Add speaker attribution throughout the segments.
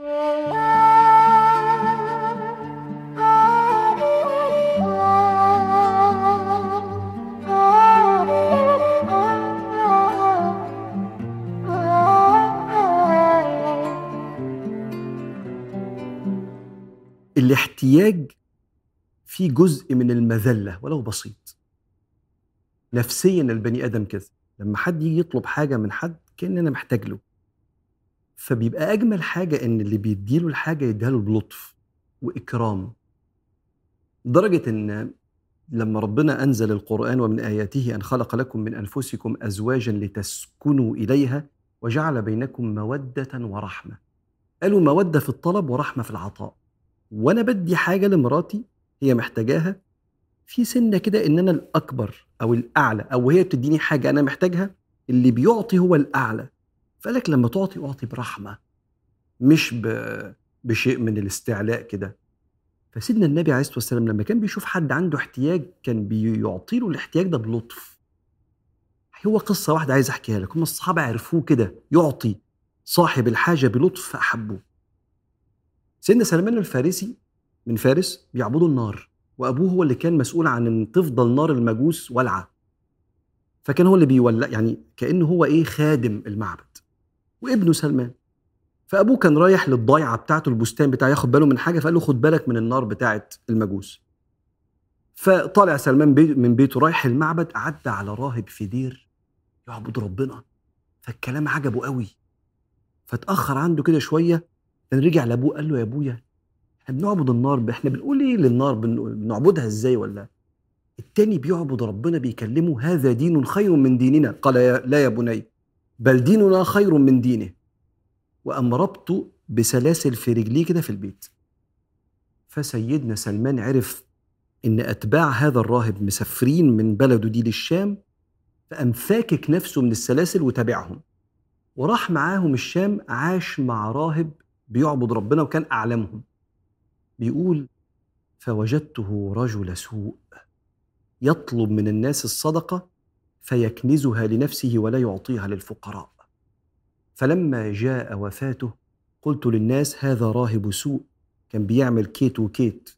Speaker 1: الاحتياج فيه جزء من المذلة ولو بسيط. نفسيا البني آدم كده لما حد يجي يطلب حاجة من حد كأن أنا محتاج له. فبيبقى أجمل حاجة إن اللي بيديله الحاجة يديها له بلطف وإكرام. لدرجة إن لما ربنا أنزل القرآن ومن آياته أن خلق لكم من أنفسكم أزواجا لتسكنوا إليها وجعل بينكم مودة ورحمة. قالوا مودة في الطلب ورحمة في العطاء. وأنا بدي حاجة لمراتي هي محتاجاها في سنة كده إن أنا الأكبر أو الأعلى أو هي بتديني حاجة أنا محتاجها اللي بيعطي هو الأعلى فقالك لما تعطي أعطي برحمة مش. بشيء من الاستعلاء كده. فسيدنا النبي عليه الصلاة والسلام لما كان بيشوف حد عنده احتياج كان بيعطي له الاحتياج ده بلطف. هو قصة واحدة عايز أحكيها لك. هم الصحابة عرفوه كده يعطي صاحب الحاجة بلطف فاحبوه سيدنا سلمان الفارسي من فارس بيعبدوا النار وأبوه هو اللي كان مسؤول عن إن تفضل نار المجوس والعة. فكان هو اللي بيولع يعني كأنه هو إيه خادم المعبد. وابنه سلمان. فأبوه كان رايح للضيعة بتاعته البستان بتاعه ياخد باله من حاجة فقال له خد بالك من النار بتاعه المجوس. فطالع سلمان بي من بيته رايح المعبد عدى على راهب في دير يعبد ربنا. فالكلام عجبه قوي. فاتأخر عنده كده شوية كان رجع لأبوه قال له يا أبويا إحنا بنعبد النار إحنا بنقول إيه للنار؟ بنعبدها إزاي ولا؟ التاني بيعبد ربنا بيكلمه هذا دين خير من ديننا. قال لا يا بني. بل ديننا خير من دينه. وقام ربطه بسلاسل في رجليه كده في البيت. فسيدنا سلمان عرف إن أتباع هذا الراهب مسافرين من بلده دي للشام فقام فاكك نفسه من السلاسل وتابعهم. وراح معاهم الشام عاش مع راهب بيعبد ربنا وكان أعلمهم. بيقول فوجدته رجل سوء يطلب من الناس الصدقة فيكنزها لنفسه ولا يعطيها للفقراء. فلما جاء وفاته قلت للناس هذا راهب سوء كان بيعمل كيت وكيت.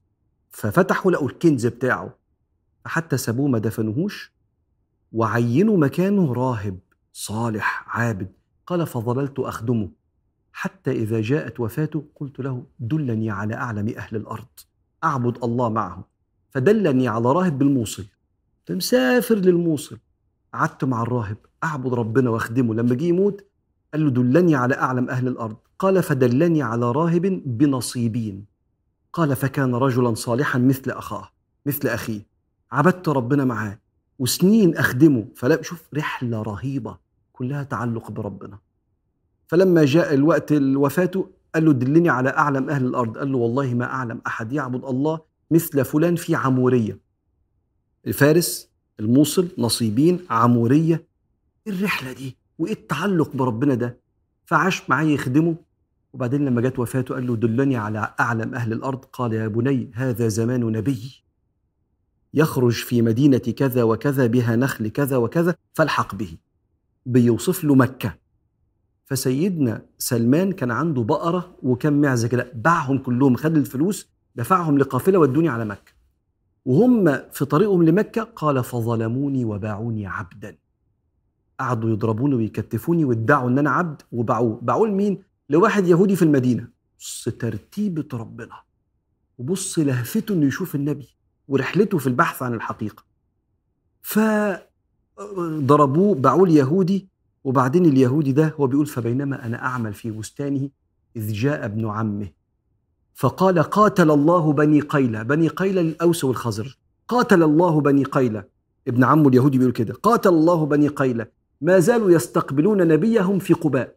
Speaker 1: ففتحوا لقوا الكنز بتاعه. فحتى سابوه ما دفنوهوش وعينوا مكانه راهب صالح عابد. قال فظللت أخدمه. حتى إذا جاءت وفاته قلت له دلني على أعلم أهل الأرض. أعبد الله معه فدلني على راهب بالموصل مسافر للموصل. قعدت مع الراهب أعبد ربنا وأخدمه. لما جه يموت قال له دلني على أعلم أهل الأرض. قال فدلني على راهب بنصيبين. قال فكان رجلا صالحا مثل أخاه مثل أخيه. عبدت ربنا معاه وسنين أخدمه. فلا شوف رحلة رهيبة كلها تعلق بربنا. فلما جاء الوقت الوفاة قال له دلني على أعلم أهل الأرض. قال له والله ما أعلم أحد يعبد الله مثل فلان في عمورية. الفارس الموصل نصيبين عمورية. الرحلة دي؟ وإيه التعلق بربنا ده؟ فعاش معاه يخدمه. وبعدين لما جت وفاته قال له دلني على أعلم أهل الأرض. قال يا بني هذا زمان نبي. يخرج في مدينة كذا وكذا بها نخل كذا وكذا فالحق به. بيوصف له مكة. فسيدنا سلمان كان عنده بقرة وكم معزة كده. باعهم كلهم خد الفلوس دفعهم لقافلة ودوني على مكة. وهم في طريقهم لمكة قال فظلموني وباعوني عبدا. قعدوا يضربوني ويكتفوني وادعوا إن أنا عبد وباعوه. باعوه لمين؟ لواحد يهودي في المدينة. بص ترتيبة ربنا. وبص لهفته إنه يشوف النبي ورحلته في البحث عن الحقيقة. ف ضربوه باعوه اليهودي. وبعدين اليهودي ده هو بيقول فبينما أنا أعمل في بستانه إذ جاء ابن عمه. فقال قاتل الله بني قيلة. بني قيلة للأوس والخزرج قاتل الله بني قيلة. ابن عمه اليهودي بيقول كده. قاتل الله بني قيلة. ما زالوا يستقبلون نبيهم في قباء.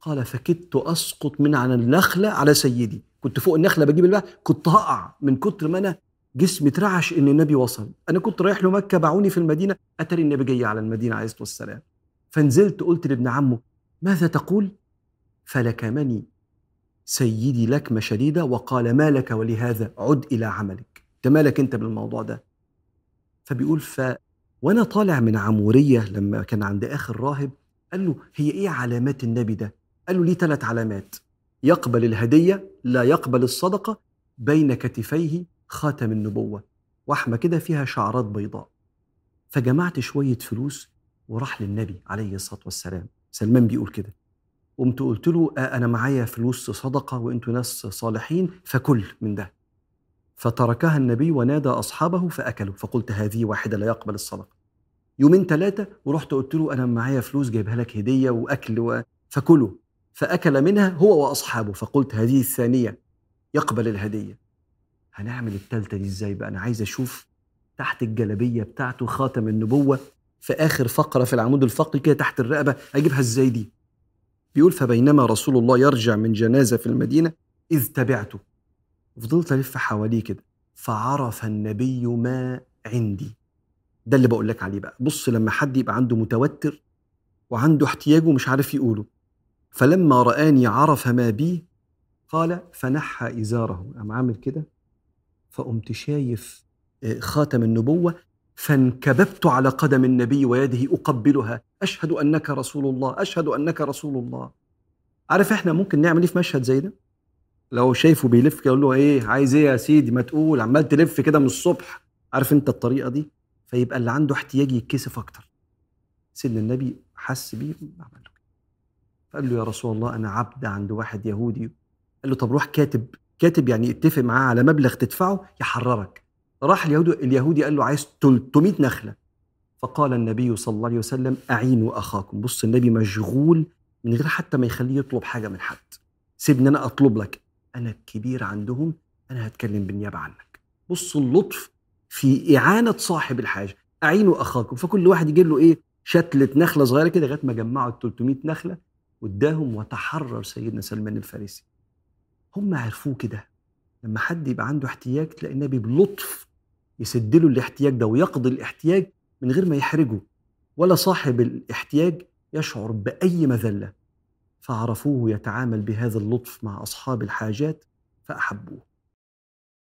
Speaker 1: قال فكدت أسقط من على النخلة على سيدي. كنت فوق النخلة بجيب الماء كنت هقع من كتر ما أنا جسمي اترعش إن النبي وصل. أنا كنت رايح له مكة باعوني في المدينة. أتري النبي جاي على المدينة عليه الصلاة والسلام. فنزلت قلت لابن عمه ماذا تقول؟ فلكمني سيدي لكمة شديدة وقال ما لك ولهذا عد إلى عملك. انت مالك أنت بالموضوع ده؟ فبيقول ف وأنا طالع من عمورية لما كان عند اخر راهب قال له هي إيه علامات النبي ده؟ قال له ليه ثلاث علامات. يقبل الهدية لا يقبل الصدقة بين كتفيه خاتم النبوة وحمه كده فيها شعرات بيضاء. فجمعت شوية فلوس وراح للنبي عليه الصلاة والسلام. سلمان بيقول كده. قمت قلت له آه أنا معايا فلوس صدقة وأنتوا ناس صالحين فكل من ده. فتركها النبي ونادى أصحابه فأكلوا فقلت هذه واحدة لا يقبل الصدقة. يومين ثلاثة ورحت قلت له أنا معايا فلوس جايبها لك هدية وأكل و... فكلوا. فأكل منها هو وأصحابه فقلت هذه الثانية يقبل الهدية. هنعمل الثالثه دي إزاي بقى؟ أنا عايز أشوف تحت الجلبيه بتاعته خاتم النبوة في آخر فقرة في العمود الفقري كده تحت الرقبة أجيبها إزاي دي؟ بيقول فبينما رسول الله يرجع من جنازة في المدينة إذ تبعته. فضلت ألف حواليه كده فعرف النبي ما عندي. ده اللي بقول لك عليه بقى. بص لما حد يبقى عنده متوتر وعنده احتياج ومش عارف يقوله فلما رآني عرف ما بي قال فنحى إزاره. قام عامل كده فقمت شايف آه، خاتم النبوة فانكببت على قدم النبي ويده أقبلها أشهد أنك رسول الله أشهد أنك رسول الله. عارف إحنا ممكن نعمل إيه في مشهد زي ده؟ لو شايفه بيلف كده له إيه عايز إيه يا سيدي؟ ما تقول عمال تلف كده من الصبح. عارف أنت الطريقة دي؟ فيبقى اللي عنده احتياج يتكسف أكتر. سيدنا النبي حس بيه عمل. له فقال له يا رسول الله أنا عبد عند واحد يهودي. قال له طب روح كاتب. كاتب يعني اتفق معاه على مبلغ تدفعه يحررك. راح اليهودي اليهودي قال له عايز 300 نخلة. فقال النبي صلى الله عليه وسلم أعينوا أخاكم. بص النبي مشغول من غير حتى ما يخليه يطلب حاجة من حد. سيبني أنا أطلب لك. أنا الكبير عندهم أنا هتكلم بالنيابة عنك. بص اللطف في إعانة صاحب الحاجة. أعينوا أخاكم. فكل واحد يجيب له إيه شتلة نخلة صغيرة كده لغاية ما جمعوا ال 300 نخلة واداهم وتحرر سيدنا سلمان الفارسي. هم عرفوه كده. لما حد يبقى عنده احتياج تلاقي النبي بلطف يسد له الاحتياج ده ويقضي الاحتياج من غير ما يحرجه ولا صاحب الاحتياج يشعر بأي مذلة. فعرفوه يتعامل بهذا اللطف مع أصحاب الحاجات فأحبوه.